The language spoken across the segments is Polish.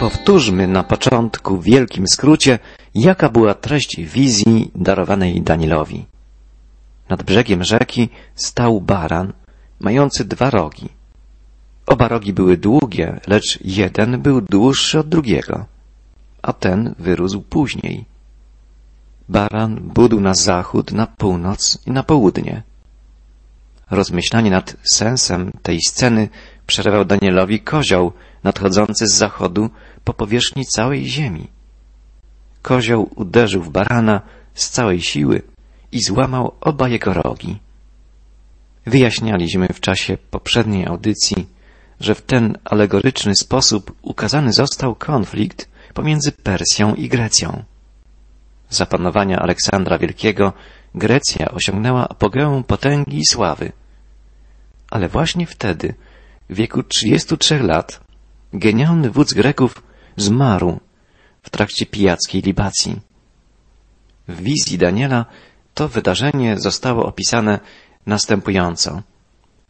Powtórzmy na początku w wielkim skrócie, jaka była treść wizji darowanej Danielowi. Nad brzegiem rzeki stał baran, mający dwa rogi. Oba rogi były długie, lecz jeden był dłuższy od drugiego, a ten wyrósł później. Baran budł na zachód, na północ i na południe. Rozmyślanie nad sensem tej sceny przerywał Danielowi kozioł nadchodzący z zachodu po powierzchni całej ziemi. Kozioł uderzył w barana z całej siły i złamał oba jego rogi. Wyjaśnialiśmy w czasie poprzedniej audycji, że w ten alegoryczny sposób ukazany został konflikt pomiędzy Persją i Grecją. Za panowania Aleksandra Wielkiego Grecja osiągnęła apogeum potęgi i sławy. Ale właśnie wtedy, w wieku 33 lat, genialny wódz Greków zmarł w trakcie pijackiej libacji. W wizji Daniela to wydarzenie zostało opisane następująco.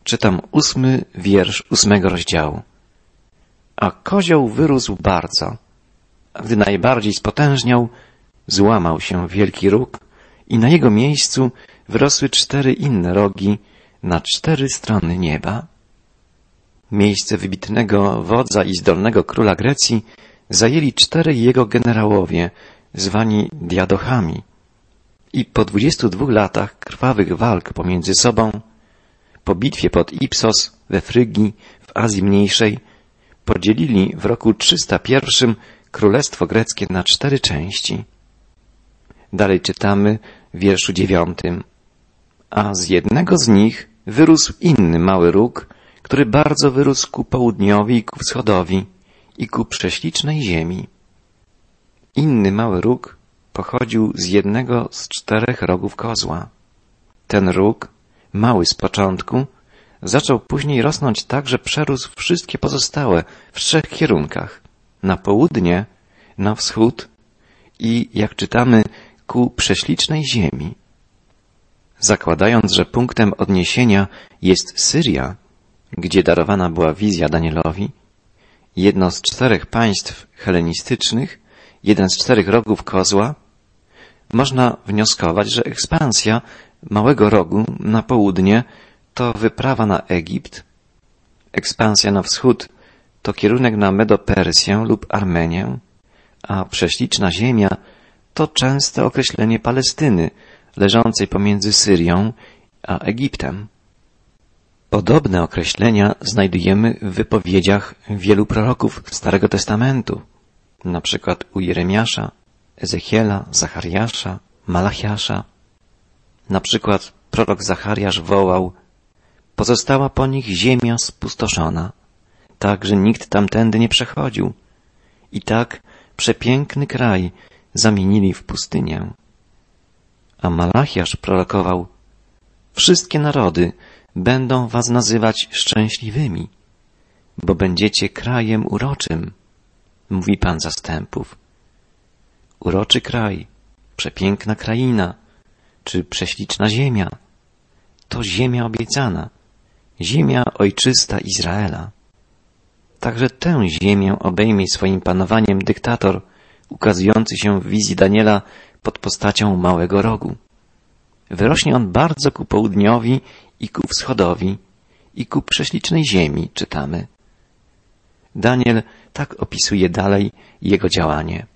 Czytam ósmy wiersz ósmego rozdziału. A kozioł wyrósł bardzo, gdy najbardziej spotężniał, złamał się wielki róg i na jego miejscu wyrosły cztery inne rogi na cztery strony nieba. Miejsce wybitnego wodza i zdolnego króla Grecji zajęli czterej jego generałowie, zwani diadochami. I po dwudziestu dwóch latach krwawych walk pomiędzy sobą, po bitwie pod Ipsos we Frygii w Azji Mniejszej, podzielili w roku 301 królestwo greckie na cztery części. Dalej czytamy w wierszu dziewiątym. A z jednego z nich wyrósł inny mały róg, który bardzo wyrósł ku południowi i ku wschodowi i ku prześlicznej ziemi. Inny mały róg pochodził z jednego z czterech rogów kozła. Ten róg, mały z początku, zaczął później rosnąć tak, że przerósł wszystkie pozostałe w trzech kierunkach. Na południe, na wschód i, jak czytamy, ku prześlicznej ziemi. Zakładając, że punktem odniesienia jest Syria, gdzie darowana była wizja Danielowi, jedno z czterech państw helenistycznych, jeden z czterech rogów kozła, można wnioskować, że ekspansja małego rogu na południe to wyprawa na Egipt, ekspansja na wschód to kierunek na Medopersję lub Armenię, a prześliczna ziemia to częste określenie Palestyny, leżącej pomiędzy Syrią a Egiptem. Podobne określenia znajdujemy w wypowiedziach wielu proroków Starego Testamentu, na przykład u Jeremiasza, Ezechiela, Zachariasza, Malachiasza. Na przykład prorok Zachariasz wołał Pozostała po nich ziemia spustoszona, tak, że nikt tamtędy nie przechodził. I tak przepiękny kraj zamienili w pustynię. A Malachiasz prorokował Wszystkie narody będą was nazywać szczęśliwymi, bo będziecie krajem uroczym, mówi Pan zastępów. Uroczy kraj, przepiękna kraina, czy prześliczna ziemia, to ziemia obiecana, ziemia ojczysta Izraela. Także tę ziemię obejmie swoim panowaniem dyktator, ukazujący się w wizji Daniela pod postacią małego rogu. Wyrośnie on bardzo ku południowi i ku wschodowi i ku prześlicznej ziemi, czytamy. Daniel tak opisuje dalej jego działanie.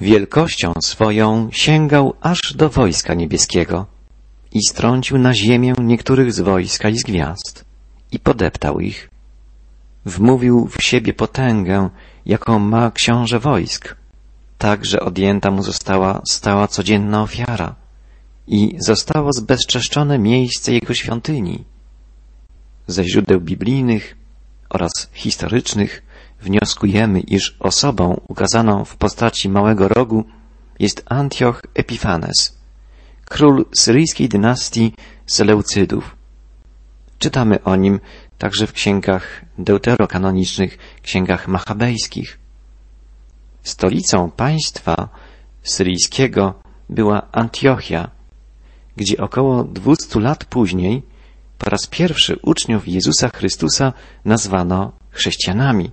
Wielkością swoją sięgał aż do wojska niebieskiego i strącił na ziemię niektórych z wojska i z gwiazd i podeptał ich. Wmówił w siebie potęgę, jaką ma książę wojsk, tak, że odjęta mu została stała codzienna ofiara i zostało zbezczeszczone miejsce jego świątyni. Ze źródeł biblijnych oraz historycznych wnioskujemy, iż osobą ukazaną w postaci małego rogu jest Antioch Epifanes, król syryjskiej dynastii Seleucydów. Czytamy o nim także w księgach deuterokanonicznych, księgach machabejskich. Stolicą państwa syryjskiego była Antiochia, gdzie około dwustu lat później po raz pierwszy uczniów Jezusa Chrystusa nazwano chrześcijanami,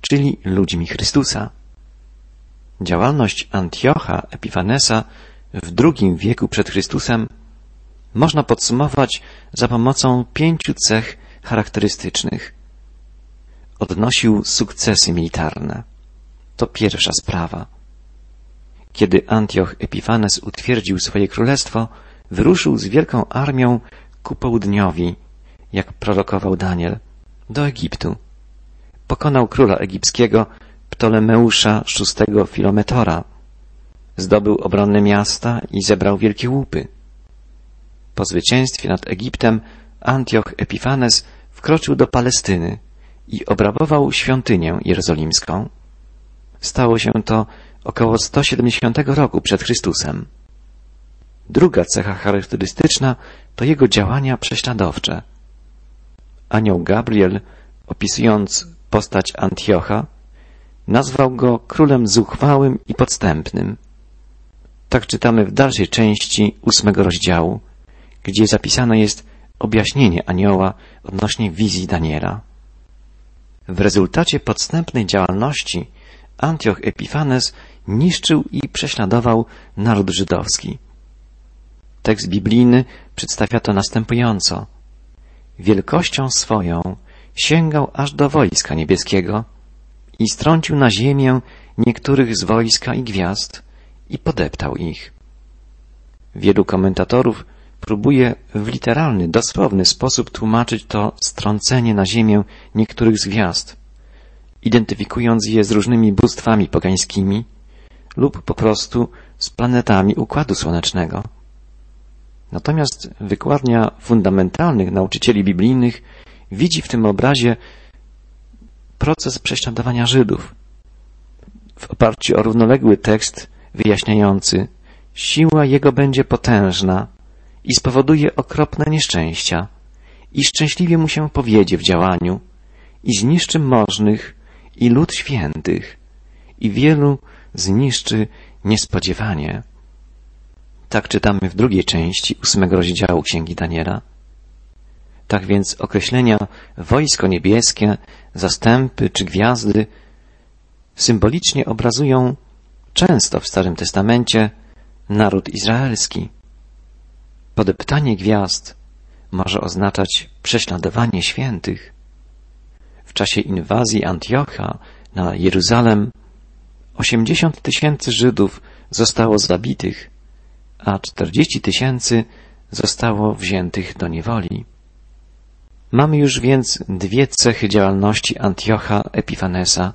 czyli ludźmi Chrystusa. Działalność Antiocha Epifanesa w II wieku przed Chrystusem można podsumować za pomocą pięciu cech charakterystycznych. Odnosił sukcesy militarne. To pierwsza sprawa. Kiedy Antioch Epifanes utwierdził swoje królestwo, wyruszył z wielką armią ku południowi, jak prorokował Daniel, do Egiptu. Pokonał króla egipskiego Ptolemeusza VI Filometora. Zdobył obronne miasta i zebrał wielkie łupy. Po zwycięstwie nad Egiptem Antioch Epifanes wkroczył do Palestyny i obrabował świątynię jerozolimską. Stało się to około 170 roku przed Chrystusem. Druga cecha charakterystyczna to jego działania prześladowcze. Anioł Gabriel, opisując postać Antiocha, nazwał go królem zuchwałym i podstępnym. Tak czytamy w dalszej części ósmego rozdziału, gdzie zapisane jest objaśnienie anioła odnośnie wizji Daniela. W rezultacie podstępnej działalności Antioch Epifanes niszczył i prześladował naród żydowski. Tekst biblijny przedstawia to następująco. Wielkością swoją sięgał aż do wojska niebieskiego i strącił na ziemię niektórych z wojska i gwiazd i podeptał ich. Wielu komentatorów próbuje w literalny, dosłowny sposób tłumaczyć to strącenie na ziemię niektórych z gwiazd, identyfikując je z różnymi bóstwami pogańskimi lub po prostu z planetami Układu Słonecznego. Natomiast wykładnia fundamentalnych nauczycieli biblijnych widzi w tym obrazie proces prześladowania Żydów. W oparciu o równoległy tekst wyjaśniający siła jego będzie potężna i spowoduje okropne nieszczęścia i szczęśliwie mu się powiedzie w działaniu i zniszczy możnych i lud świętych i wielu zniszczy niespodziewanie. Tak czytamy w drugiej części ósmego rozdziału Księgi Daniela. Tak więc określenia wojsko niebieskie, zastępy czy gwiazdy symbolicznie obrazują często w Starym Testamencie naród izraelski. Podeptanie gwiazd może oznaczać prześladowanie świętych. W czasie inwazji Antiocha na Jeruzalem 80 tysięcy Żydów zostało zabitych, a 40 tysięcy zostało wziętych do niewoli. Mamy już więc dwie cechy działalności Antiocha Epifanesa,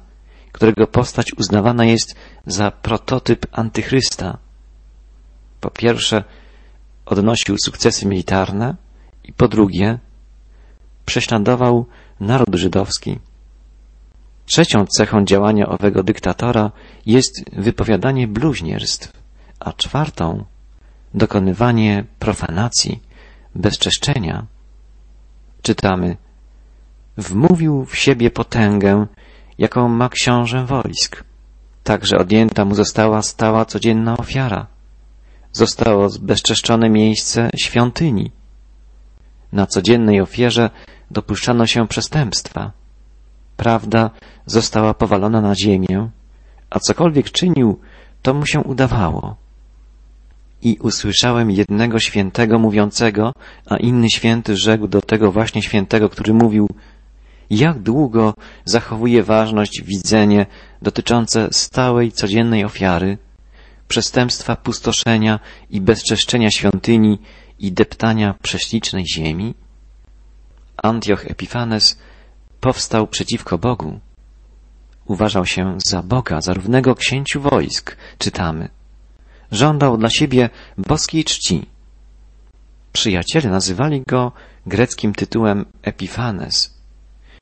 którego postać uznawana jest za prototyp antychrysta. Po pierwsze, odnosił sukcesy militarne i po drugie, prześladował naród żydowski. Trzecią cechą działania owego dyktatora jest wypowiadanie bluźnierstw, a czwartą dokonywanie profanacji, bezczeszczenia. Czytamy Wmówił w siebie potęgę, jaką ma książę wojsk. Także odjęta mu została stała codzienna ofiara. Zostało zbezczeszczone miejsce świątyni. Na codziennej ofierze dopuszczano się przestępstwa. Prawda została powalona na ziemię, a cokolwiek czynił, to mu się udawało. I usłyszałem jednego świętego mówiącego, a inny święty rzekł do tego właśnie świętego, który mówił, jak długo zachowuje ważność widzenie dotyczące stałej, codziennej ofiary, przestępstwa pustoszenia i bezczeszczenia świątyni i deptania prześlicznej ziemi? Antioch Epifanes powstał przeciwko Bogu. Uważał się za Boga, za równego księciu wojsk, czytamy. Żądał dla siebie boskiej czci. Przyjaciele nazywali go greckim tytułem Epifanes,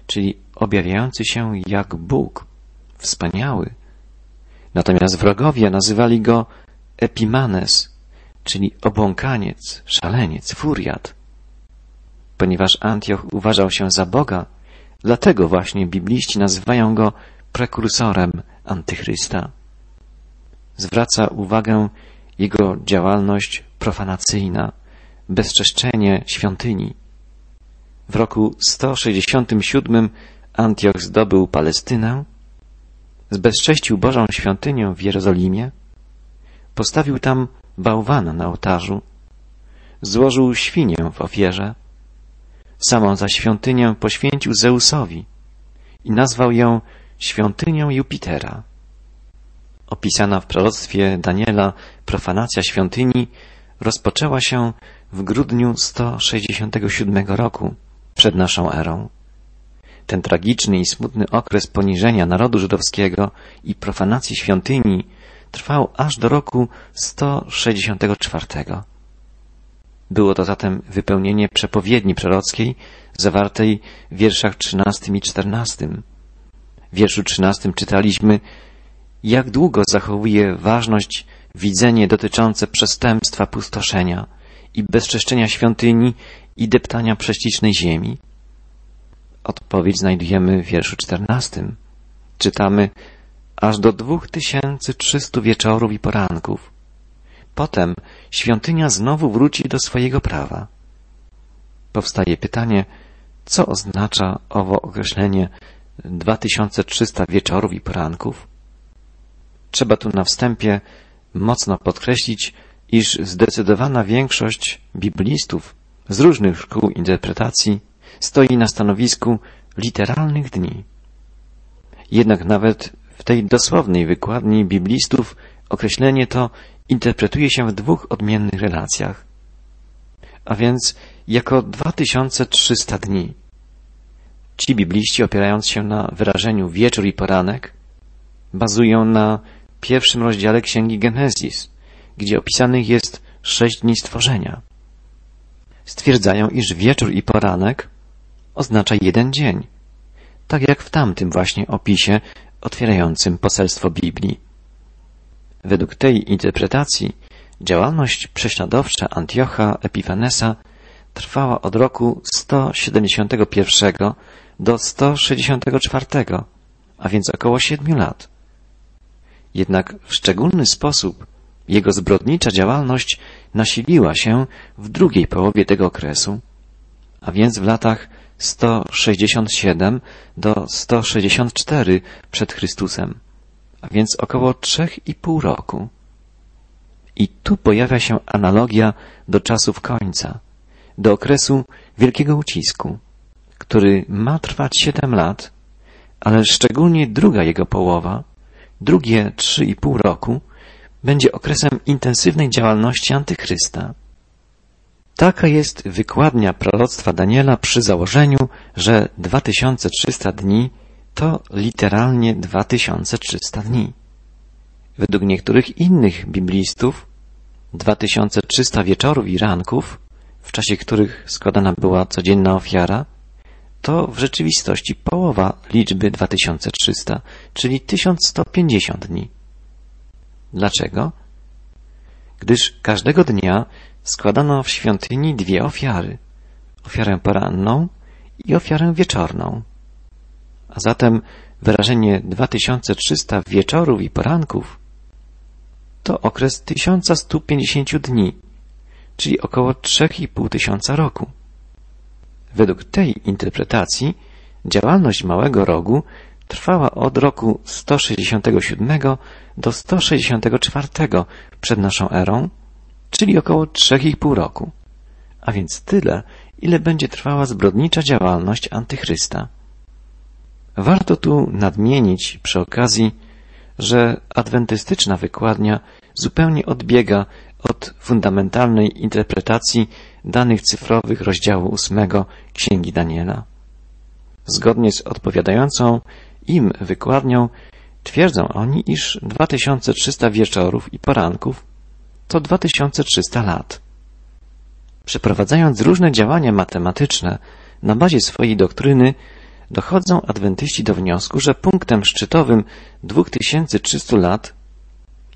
czyli objawiający się jak Bóg, wspaniały. Natomiast wrogowie nazywali go Epimanes, czyli obłąkaniec, szaleniec, furiat. Ponieważ Antioch uważał się za Boga, dlatego właśnie bibliści nazywają go prekursorem antychrysta. Zwraca uwagę jego działalność profanacyjna, bezczeszczenie świątyni. W roku 167 Antioch zdobył Palestynę zbezcześcił Bożą świątynię w Jerozolimie, postawił tam bałwana na ołtarzu, złożył świnię w ofierze, samą za świątynię poświęcił Zeusowi i nazwał ją świątynią Jupitera. Opisana w proroctwie Daniela profanacja świątyni rozpoczęła się w grudniu 167 roku przed naszą erą. Ten tragiczny i smutny okres poniżenia narodu żydowskiego i profanacji świątyni trwał aż do roku 164. Było to zatem wypełnienie przepowiedni prorockiej zawartej w wierszach 13 i 14. W wierszu 13 czytaliśmy jak długo zachowuje ważność widzenie dotyczące przestępstwa pustoszenia i bezczeszczenia świątyni i deptania prześlicznej ziemi? Odpowiedź znajdujemy w wierszu czternastym. Czytamy aż do dwóch tysięcy trzystu wieczorów i poranków. Potem świątynia znowu wróci do swojego prawa. Powstaje pytanie, co oznacza owo określenie 2300 wieczorów i poranków? Trzeba tu na wstępie mocno podkreślić, iż zdecydowana większość biblistów z różnych szkół interpretacji stoi na stanowisku literalnych dni. Jednak nawet w tej dosłownej wykładni biblistów określenie to interpretuje się w dwóch odmiennych relacjach. A więc jako 2300 dni. Ci bibliści opierając się na wyrażeniu wieczór i poranek bazują na pierwszym rozdziale Księgi Genezis, gdzie opisanych jest sześć dni stworzenia. Stwierdzają, iż wieczór i poranek oznacza jeden dzień, tak jak w tamtym właśnie opisie otwierającym poselstwo Biblii. Według tej interpretacji działalność prześladowcza Antiocha Epifanesa trwała od roku 171 do 164, a więc około siedmiu lat. Jednak w szczególny sposób jego zbrodnicza działalność nasiliła się w drugiej połowie tego okresu, a więc w latach 167 do 164 przed Chrystusem, a więc około trzech i pół roku. I tu pojawia się analogia do czasów końca, do okresu wielkiego ucisku, który ma trwać siedem lat, ale szczególnie druga jego połowa, drugie trzy i pół roku, będzie okresem intensywnej działalności Antychrysta. Taka jest wykładnia proroctwa Daniela przy założeniu, że 2300 dni to literalnie 2300 dni. Według niektórych innych biblistów 2300 wieczorów i ranków, w czasie których składana była codzienna ofiara, to w rzeczywistości połowa liczby 2300, czyli 1150 dni. Dlaczego? Gdyż każdego dnia składano w świątyni dwie ofiary. Ofiarę poranną i ofiarę wieczorną. A zatem wyrażenie 2300 wieczorów i poranków to okres 1150 dni, czyli około 3,5 tysiąca roku. Według tej interpretacji działalność Małego Rogu trwała od roku 167 do 164 przed naszą erą, czyli około 3,5 roku, a więc tyle, ile będzie trwała zbrodnicza działalność Antychrysta. Warto tu nadmienić przy okazji, że adwentystyczna wykładnia zupełnie odbiega od fundamentalnej interpretacji danych cyfrowych rozdziału ósmego Księgi Daniela. Zgodnie z odpowiadającą im wykładnią twierdzą oni, iż 2300 wieczorów i poranków to 2300 lat. Przeprowadzając różne działania matematyczne na bazie swojej doktryny, dochodzą adwentyści do wniosku, że punktem szczytowym 2300 lat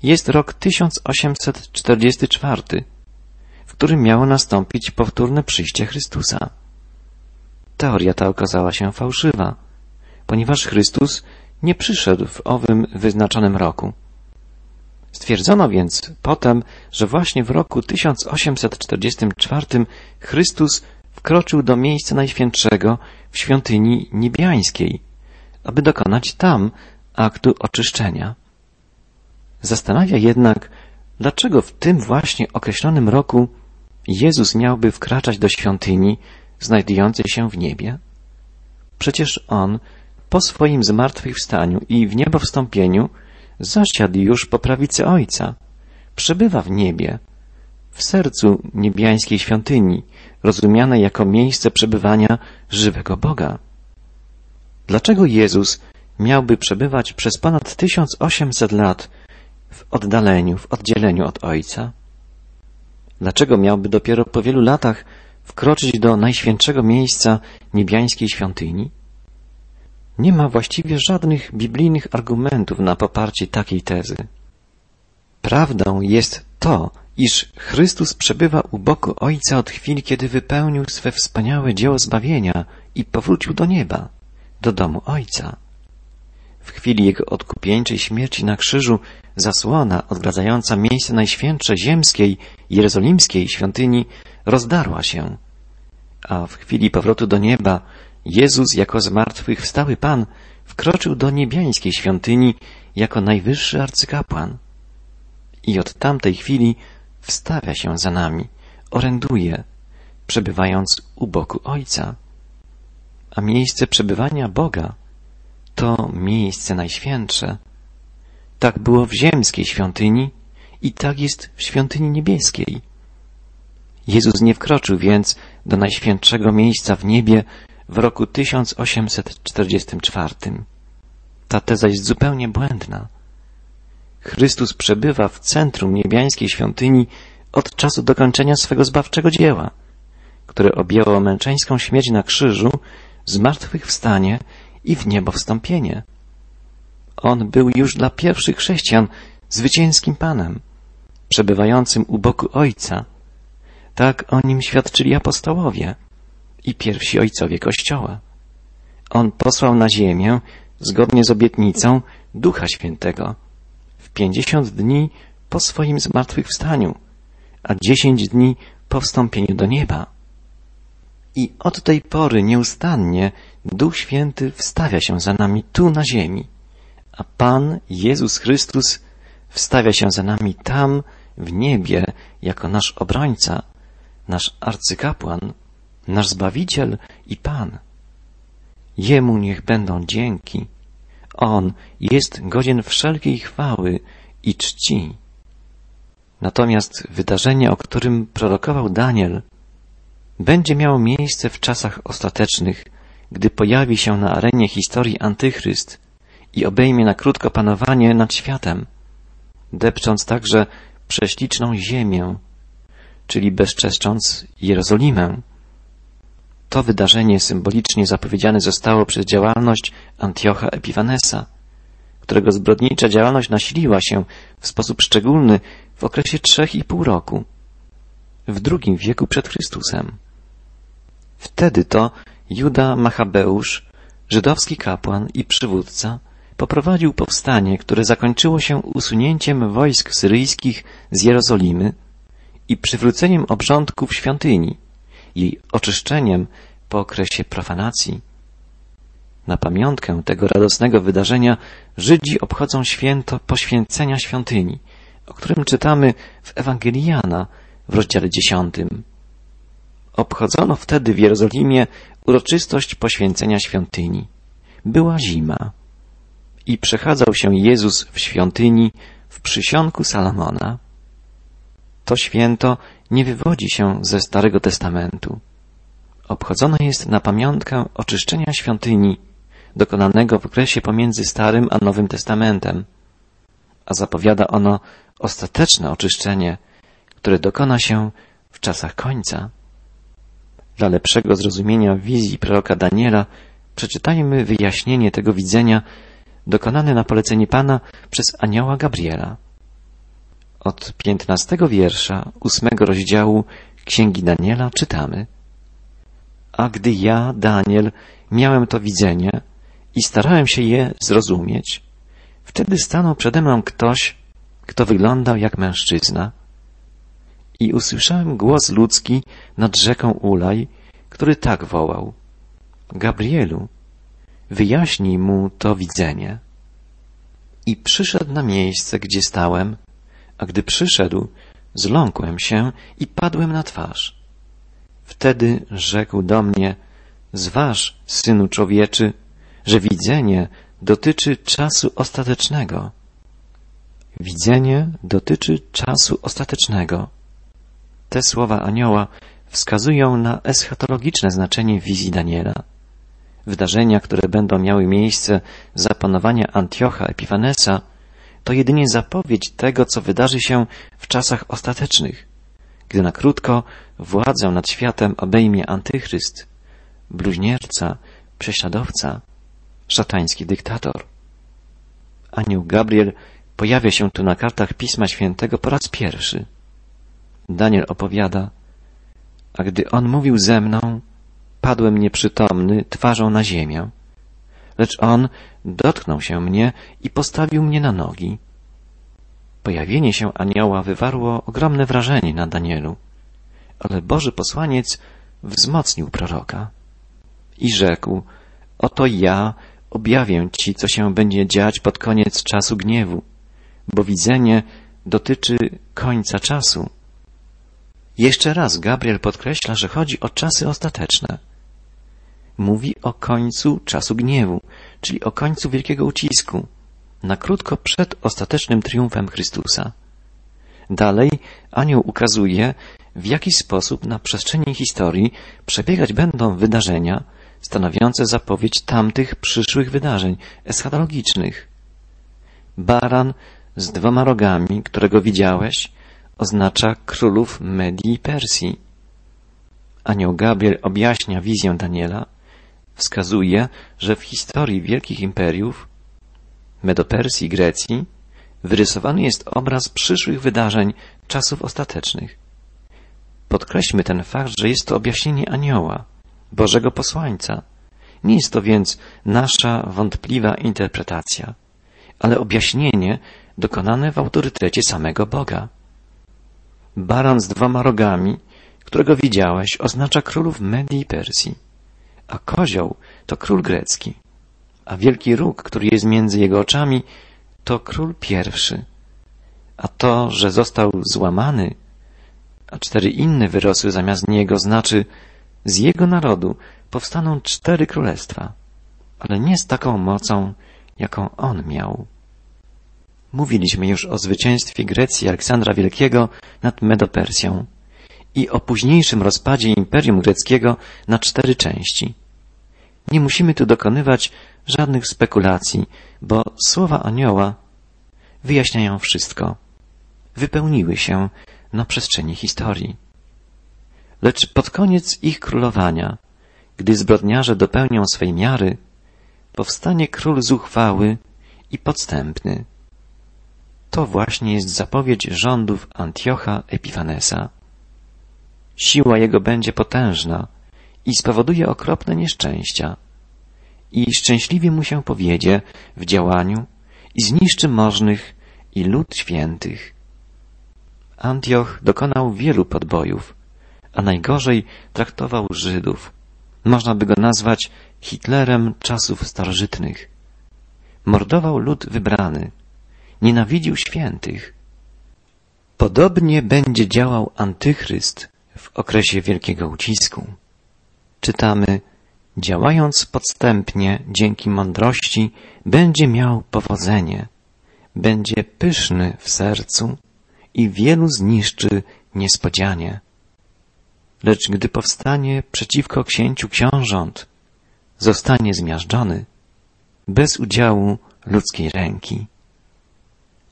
jest rok 1844, w którym miało nastąpić powtórne przyjście Chrystusa. Teoria ta okazała się fałszywa, ponieważ Chrystus nie przyszedł w owym wyznaczonym roku. Stwierdzono więc potem, że właśnie w roku 1844 Chrystus wkroczył do miejsca najświętszego w świątyni niebiańskiej, aby dokonać tam aktu oczyszczenia. Zastanawia jednak, dlaczego w tym właśnie określonym roku Jezus miałby wkraczać do świątyni znajdującej się w niebie? Przecież On po swoim zmartwychwstaniu i w niebo wstąpieniu zasiadł już po prawicy Ojca, przebywa w niebie, w sercu niebiańskiej świątyni, rozumianej jako miejsce przebywania żywego Boga. Dlaczego Jezus miałby przebywać przez ponad 1800 lat w oddaleniu, w oddzieleniu od Ojca? Dlaczego miałby dopiero po wielu latach wkroczyć do najświętszego miejsca niebiańskiej świątyni? Nie ma właściwie żadnych biblijnych argumentów na poparcie takiej tezy. Prawdą jest to, iż Chrystus przebywa u boku Ojca od chwili, kiedy wypełnił swe wspaniałe dzieło zbawienia i powrócił do nieba, do domu Ojca. W chwili Jego odkupieńczej śmierci na krzyżu zasłona odgradzająca miejsce najświętsze ziemskiej, jerozolimskiej świątyni rozdarła się, a w chwili powrotu do nieba Jezus jako zmartwychwstały Pan wkroczył do niebiańskiej świątyni jako najwyższy arcykapłan. I od tamtej chwili wstawia się za nami, oręduje, przebywając u boku Ojca. A miejsce przebywania Boga to miejsce najświętsze. Tak było w ziemskiej świątyni i tak jest w świątyni niebieskiej. Jezus nie wkroczył więc do najświętszego miejsca w niebie w roku 1844. Ta teza jest zupełnie błędna. Chrystus przebywa w centrum niebiańskiej świątyni od czasu dokończenia swego zbawczego dzieła, które objęło męczeńską śmierć na krzyżu, zmartwychwstanie i w niebo wstąpienie. On był już dla pierwszych chrześcijan zwycięskim Panem, przebywającym u boku Ojca. Tak o nim świadczyli apostołowie i pierwsi ojcowie Kościoła. On posłał na ziemię, zgodnie z obietnicą, Ducha Świętego w pięćdziesiąt dni po swoim zmartwychwstaniu, a dziesięć dni po wstąpieniu do nieba. I od tej pory nieustannie Duch Święty wstawia się za nami tu na ziemi, a Pan Jezus Chrystus wstawia się za nami tam w niebie jako nasz obrońca, nasz arcykapłan, nasz Zbawiciel i Pan. Jemu niech będą dzięki. On jest godzien wszelkiej chwały i czci. Natomiast wydarzenie, o którym prorokował Daniel, będzie miało miejsce w czasach ostatecznych, gdy pojawi się na arenie historii Antychryst i obejmie na krótko panowanie nad światem, depcząc także prześliczną ziemię, czyli bezczeszcząc Jerozolimę. To wydarzenie symbolicznie zapowiedziane zostało przez działalność Antiocha Epifanesa, którego zbrodnicza działalność nasiliła się w sposób szczególny w okresie trzech i pół roku, w drugim wieku przed Chrystusem. Wtedy to Juda Machabeusz, żydowski kapłan i przywódca, poprowadził powstanie, które zakończyło się usunięciem wojsk syryjskich z Jerozolimy i przywróceniem obrządków świątyni, jej oczyszczeniem po okresie profanacji. Na pamiątkę tego radosnego wydarzenia Żydzi obchodzą święto poświęcenia świątyni, o którym czytamy w Ewangelii Jana w rozdziale dziesiątym. Obchodzono wtedy w Jerozolimie uroczystość poświęcenia świątyni. Była zima i przechadzał się Jezus w świątyni w przysionku Salomona. To święto nie wywodzi się ze Starego Testamentu. Obchodzone jest na pamiątkę oczyszczenia świątyni dokonanego w okresie pomiędzy Starym a Nowym Testamentem, a zapowiada ono ostateczne oczyszczenie, które dokona się w czasach końca. Dla lepszego zrozumienia wizji proroka Daniela przeczytajmy wyjaśnienie tego widzenia dokonane na polecenie Pana przez anioła Gabriela. Od piętnastego wiersza ósmego rozdziału Księgi Daniela czytamy A gdy ja, Daniel, miałem to widzenie i starałem się je zrozumieć, wtedy stanął przede mną ktoś, kto wyglądał jak mężczyzna i usłyszałem głos ludzki nad rzeką Ulaj, który tak wołał Gabrielu, wyjaśnij mu to widzenie. i przyszedł na miejsce, gdzie stałem, a gdy przyszedł, zląkłem się i padłem na twarz. Wtedy rzekł do mnie, zważ, synu człowieczy, że widzenie dotyczy czasu ostatecznego. Widzenie dotyczy czasu ostatecznego. Te słowa anioła wskazują na eschatologiczne znaczenie wizji Daniela. Wydarzenia, które będą miały miejsce za panowania Antiocha Epifanesa, to jedynie zapowiedź tego, co wydarzy się w czasach ostatecznych, gdy na krótko władzę nad światem obejmie antychryst, bluźnierca, prześladowca, szatański dyktator. Anioł Gabriel pojawia się tu na kartach Pisma Świętego po raz pierwszy. Daniel opowiada, a gdy on mówił ze mną, padłem nieprzytomny twarzą na ziemię, lecz on dotknął się mnie i postawił mnie na nogi. Pojawienie się anioła wywarło ogromne wrażenie na Danielu, ale Boży posłaniec wzmocnił proroka i rzekł, oto ja objawię ci, co się będzie dziać pod koniec czasu gniewu, bo widzenie dotyczy końca czasu. Jeszcze raz Gabriel podkreśla, że chodzi o czasy ostateczne. Mówi o końcu czasu gniewu, czyli o końcu wielkiego ucisku, na krótko przed ostatecznym triumfem Chrystusa. Dalej anioł ukazuje, w jaki sposób na przestrzeni historii przebiegać będą wydarzenia stanowiące zapowiedź tamtych przyszłych wydarzeń eschatologicznych. Baran z dwoma rogami, którego widziałeś, oznacza królów Medii i Persji. Anioł Gabriel objaśnia wizję Daniela, wskazuje, że w historii wielkich imperiów Medopersji i Grecji wyrysowany jest obraz przyszłych wydarzeń czasów ostatecznych. Podkreślmy ten fakt, że jest to objaśnienie anioła, Bożego posłańca. Nie jest to więc nasza wątpliwa interpretacja, ale objaśnienie dokonane w autorytecie samego Boga. Baran z dwoma rogami, którego widziałeś, oznacza królów Medii i Persji, a kozioł to król grecki, a wielki róg, który jest między jego oczami, to król pierwszy. A to, że został złamany, a cztery inne wyrosły zamiast niego, znaczy z jego narodu powstaną cztery królestwa, ale nie z taką mocą, jaką on miał. Mówiliśmy już o zwycięstwie Grecji Aleksandra Wielkiego nad Medopersją i o późniejszym rozpadzie Imperium Greckiego na cztery części. Nie musimy tu dokonywać żadnych spekulacji, bo słowa anioła wyjaśniają wszystko. Wypełniły się na przestrzeni historii. Lecz pod koniec ich królowania, gdy zbrodniarze dopełnią swej miary, powstanie król zuchwały i podstępny. To właśnie jest zapowiedź rządów Antiocha Epifanesa. Siła jego będzie potężna i spowoduje okropne nieszczęścia. I szczęśliwie mu się powiedzie w działaniu i zniszczy możnych i lud świętych. Antioch dokonał wielu podbojów, a najgorzej traktował Żydów. Można by go nazwać Hitlerem czasów starożytnych. Mordował lud wybrany, nienawidził świętych. Podobnie będzie działał antychryst w okresie wielkiego ucisku. Czytamy, działając podstępnie dzięki mądrości, będzie miał powodzenie, będzie pyszny w sercu i wielu zniszczy niespodzianie. Lecz gdy powstanie przeciwko księciu książąt, zostanie zmiażdżony bez udziału ludzkiej ręki.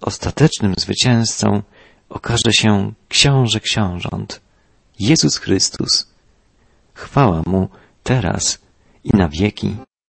Ostatecznym zwycięzcą okaże się książę książąt, Jezus Chrystus. Chwała Mu teraz i na wieki.